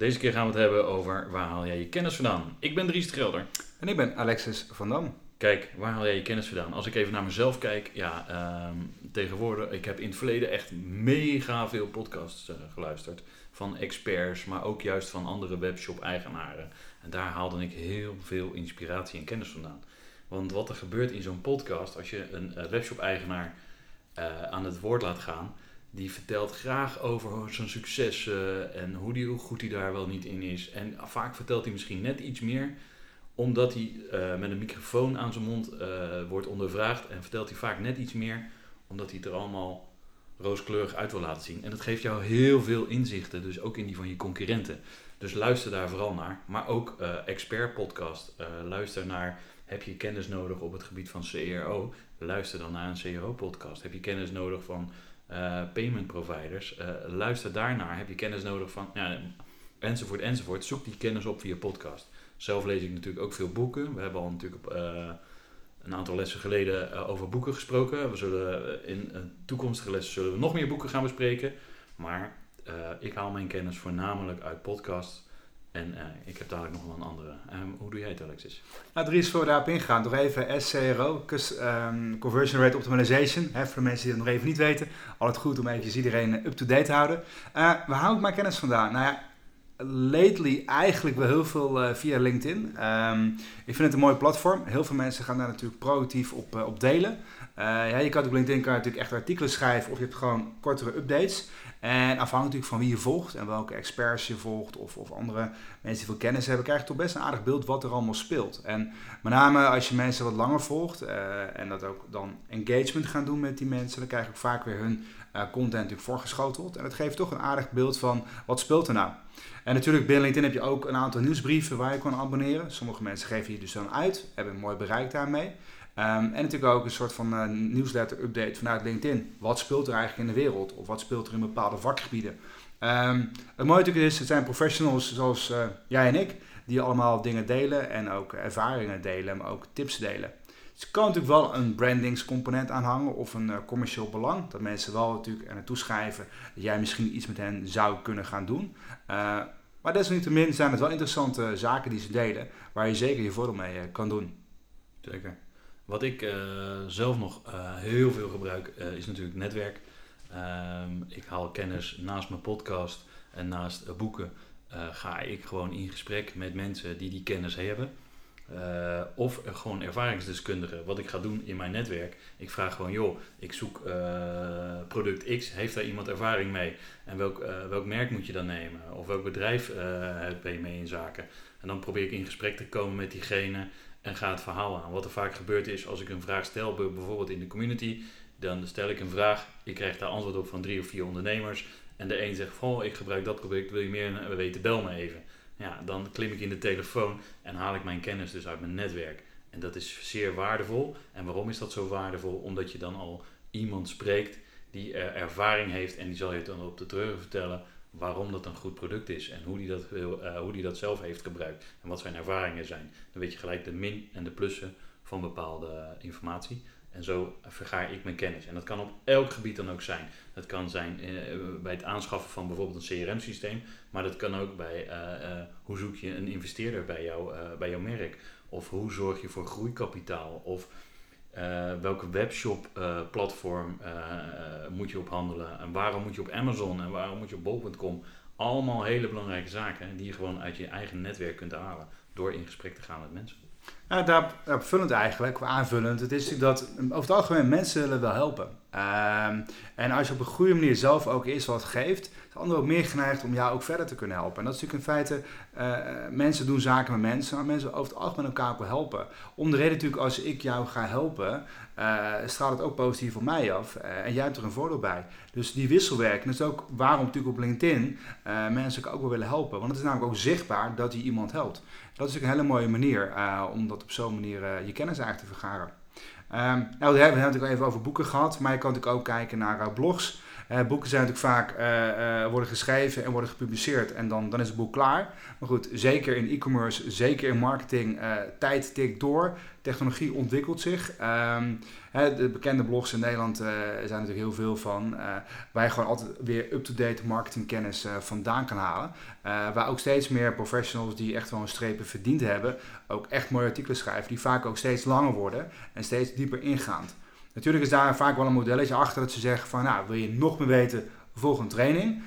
Deze keer gaan we het hebben over waar haal jij je kennis vandaan. Ik ben Dries de Gelder. En ik ben Alexis van Dam. Kijk, waar haal jij je kennis vandaan? Als ik even naar mezelf kijk, ja, ehm, tegenwoordig, ik heb in het verleden echt mega veel podcasts eh, geluisterd. Van experts, maar ook juist van andere webshop-eigenaren. En daar haalde ik heel veel inspiratie en kennis vandaan. Want wat er gebeurt in zo'n podcast, als je een uh, webshop-eigenaar uh, aan het woord laat gaan, die vertelt graag over zijn successen en hoe, die, hoe goed hij daar wel niet in is. En vaak vertelt hij misschien net iets meer, omdat hij uh, met een microfoon aan zijn mond uh, wordt ondervraagd. En vertelt hij vaak net iets meer, omdat hij het er allemaal rooskleurig uit wil laten zien. En dat geeft jou heel veel inzichten, dus ook in die van je concurrenten. Dus luister daar vooral naar. Maar ook uh, expert podcast. luister naar, heb je kennis nodig op het gebied van CRO? Luister dan naar een CRO podcast. Heb je kennis nodig van uh, payment providers. Uh, luister daarnaar. Heb je kennis nodig van, ja, enzovoort, enzovoort. Zoek die kennis op via podcast. Zelf lees ik natuurlijk ook veel boeken. We hebben al natuurlijk uh, een aantal lessen geleden over boeken gesproken. We zullen in toekomstige lessen zullen we nog meer boeken gaan bespreken. Maar ik haal mijn kennis voornamelijk uit podcast. En uh, ik heb dadelijk nog wel een andere. Um, hoe doe jij het, Alexis? Nou, Dries, voor daarop ingaan, nog even SCRO, um, Conversion Rate Optimization. Hè, voor de mensen die het nog even niet weten, altijd goed om eventjes iedereen up-to-date te houden. Uh, waar hou ik mijn kennis vandaan? Nou ja, lately eigenlijk wel heel veel uh, via LinkedIn. Um, ik vind het een mooi platform. Heel veel mensen gaan daar natuurlijk proactief op, op delen. Ja, je kan op LinkedIn kan je natuurlijk echt artikelen schrijven of je hebt gewoon kortere updates. En afhankelijk van wie je volgt en welke experts je volgt of, of andere mensen die veel kennis hebben, krijg je toch best een aardig beeld wat er allemaal speelt. En met name als je mensen wat langer volgt uh, en dat ook dan engagement gaan doen met die mensen, dan krijg je ook vaak weer hun uh, content natuurlijk voorgeschoteld. En dat geeft toch een aardig beeld van wat speelt er nou. En natuurlijk binnen LinkedIn heb je ook een aantal nieuwsbrieven waar je kan abonneren. Sommige mensen geven je dus dan uit, hebben een mooi bereik daarmee. Um, en natuurlijk ook een soort van uh, newsletter-update vanuit LinkedIn. Wat speelt er eigenlijk in de wereld? Of wat speelt er in bepaalde vakgebieden? Um, het mooie natuurlijk is, het zijn professionals zoals uh, jij en ik, die allemaal dingen delen en ook ervaringen delen, maar ook tips delen. Dus kan natuurlijk wel een brandingscomponent aan hangen of een uh, commercieel belang. Dat mensen wel natuurlijk er naartoe dat jij misschien iets met hen zou kunnen gaan doen. Uh, maar desalniettemin zijn het wel interessante zaken die ze delen, waar je zeker je voordeel mee kan doen. Zeker. Wat ik uh, zelf nog uh, heel veel gebruik uh, is natuurlijk netwerk. Um, ik haal kennis naast mijn podcast en naast boeken. ga ik gewoon in gesprek met mensen die die kennis hebben. of gewoon ervaringsdeskundigen. Wat ik ga doen in mijn netwerk. Ik vraag gewoon, joh, ik zoek product X. Heeft daar iemand ervaring mee? En welk, welk merk moet je dan nemen? Of welk bedrijf ben je mee in zaken? En dan probeer ik in gesprek te komen met diegene en ga het verhaal aan. Wat er vaak gebeurt is, als ik een vraag stel, bijvoorbeeld in de community, dan stel ik een vraag, ik krijg daar antwoord op van drie of vier ondernemers. En de een zegt, oh, ik gebruik dat product, wil je meer weten, bel me even. Ja, dan klim ik in de telefoon en haal ik mijn kennis dus uit mijn netwerk. En dat is zeer waardevol. En waarom is dat zo waardevol? Omdat je dan al iemand spreekt die ervaring heeft en die zal je dan op de terug vertellen waarom dat een goed product is en hoe die dat, uh, hoe die dat zelf heeft gebruikt en wat zijn ervaringen zijn. Dan weet je gelijk de min en de plussen van bepaalde informatie. En zo vergaar ik mijn kennis. En dat kan op elk gebied dan ook zijn. Dat kan zijn uh, bij het aanschaffen van bijvoorbeeld een CRM-systeem, maar dat kan ook bij uh, hoe zoek je een investeerder bij, jou, bij jouw merk. Of hoe zorg je voor groeikapitaal. Of uh, welke webshop uh, platform uh, moet je op handelen en waarom moet je op Amazon en waarom moet je op bol.com. Allemaal hele belangrijke zaken die je gewoon uit je eigen netwerk kunt halen door in gesprek te gaan met mensen. Nou, daar, daarop vullend eigenlijk, aanvullend. Het is dat over het algemeen mensen willen wel helpen. Ehm, en als je op een goede manier zelf ook eerst wat geeft, is anderen ook meer geneigd om jou ook verder te kunnen helpen. En dat is natuurlijk in feite, uh, mensen doen zaken met mensen, maar mensen over het algemeen elkaar ook wel helpen. Om de reden natuurlijk, als ik jou ga helpen, uh, straalt het ook positief op mij af. En jij hebt er een voordeel bij. Dus die wisselwerking, is ook waarom natuurlijk op LinkedIn mensen ook wel willen helpen. Want het is namelijk ook zichtbaar dat je iemand helpt. Dat is natuurlijk een hele mooie manier om dat op zo'n manier je kennis eigenlijk te vergaren. Um, nou, we hebben het natuurlijk even over boeken gehad, maar je kan natuurlijk ook kijken naar uh, blogs. Uh, boeken zijn natuurlijk vaak uh, worden geschreven en worden gepubliceerd en dan, dan is het boek klaar. Maar goed, zeker in e-commerce, zeker in marketing, tijd tikt door. Technologie ontwikkelt zich. Um, de bekende blogs in Nederland zijn natuurlijk heel veel van. Waar je gewoon altijd weer up-to-date marketingkennis vandaan kan halen. waar ook steeds meer professionals die echt wel een strepen verdiend hebben, ook echt mooie artikelen schrijven. Die vaak ook steeds langer worden en steeds dieper ingaand. Natuurlijk is daar vaak wel een modelletje achter dat ze zeggen van nou wil je nog meer weten, volg een training.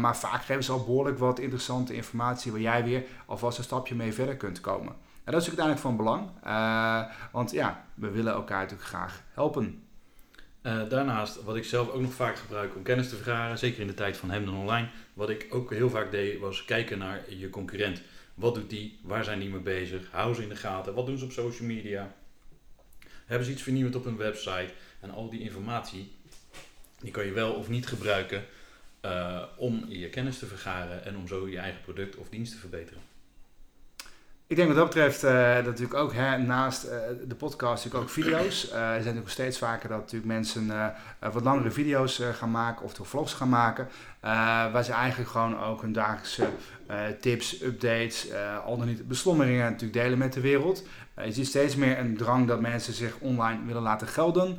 maar vaak geven ze al behoorlijk wat interessante informatie waar jij weer alvast een stapje mee verder kunt komen. En dat is uiteindelijk van belang. Uh, want ja, we willen elkaar natuurlijk graag helpen. Uh, daarnaast, wat ik zelf ook nog vaak gebruik om kennis te vergaren, zeker in de tijd van Hemden Online, wat ik ook heel vaak deed, was kijken naar je concurrent. Wat doet die? Waar zijn die mee bezig? Hou ze in de gaten. Wat doen ze op social media? Hebben ze iets vernieuwd op hun website? En al die informatie, die kan je wel of niet gebruiken uh, om je kennis te vergaren en om zo je eigen product of dienst te verbeteren. Ik denk wat dat betreft uh, dat natuurlijk ook naast uh, de podcast ook video's. Uh, er zijn natuurlijk steeds vaker dat natuurlijk mensen wat langere video's gaan maken of vlogs gaan maken. waar ze eigenlijk gewoon ook hun dagelijkse tips, updates, al dan niet beslommeringen natuurlijk delen met de wereld. je ziet steeds meer een drang dat mensen zich online willen laten gelden.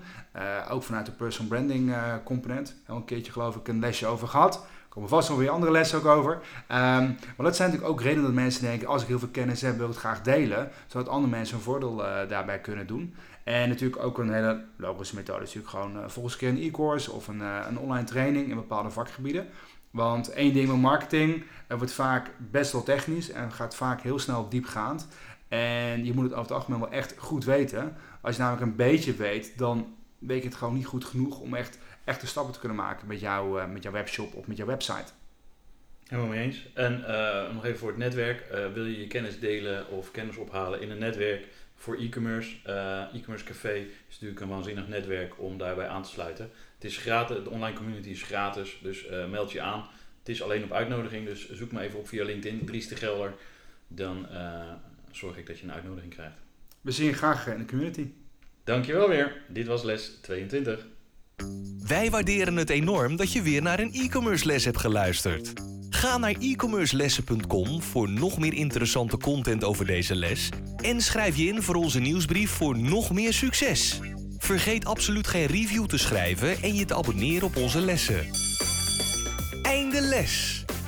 ook vanuit de personal branding component. Al een keertje geloof ik een lesje over gehad komen vast nog weer andere lessen ook over. Um, maar dat zijn natuurlijk ook redenen dat mensen denken, als ik heel veel kennis heb, wil ik het graag delen. Zodat andere mensen een voordeel uh, daarbij kunnen doen. En natuurlijk ook een hele logische methode is natuurlijk gewoon uh, volgens keer een e-course of een, uh, een online training in bepaalde vakgebieden. Want één ding met marketing, het wordt vaak best wel technisch en gaat vaak heel snel diepgaand. En je moet het over het algemeen wel echt goed weten. Als je namelijk een beetje weet, dan weet je het gewoon niet goed genoeg om echt echte stappen te kunnen maken met, jou, uh, met jouw webshop of met jouw website. Helemaal mee eens. En uh, nog even voor het netwerk. Uh, wil je je kennis delen of kennis ophalen in een netwerk voor e-commerce? e-commerce Café is natuurlijk een waanzinnig netwerk om daarbij aan te sluiten. Het is gratis, de online community is gratis, dus meld je aan. Het is alleen op uitnodiging, dus zoek me even op via LinkedIn, Dries de Gelder. Dan zorg ik dat je een uitnodiging krijgt. We zien je graag in de community. Dankjewel weer. Dit was les 22. Wij waarderen het enorm dat je weer naar een e-commerce les hebt geluisterd. Ga naar e-commercelessen.com voor nog meer interessante content over deze les en schrijf je in voor onze nieuwsbrief voor nog meer succes. Vergeet absoluut geen review te schrijven en je te abonneren op onze lessen. Einde les.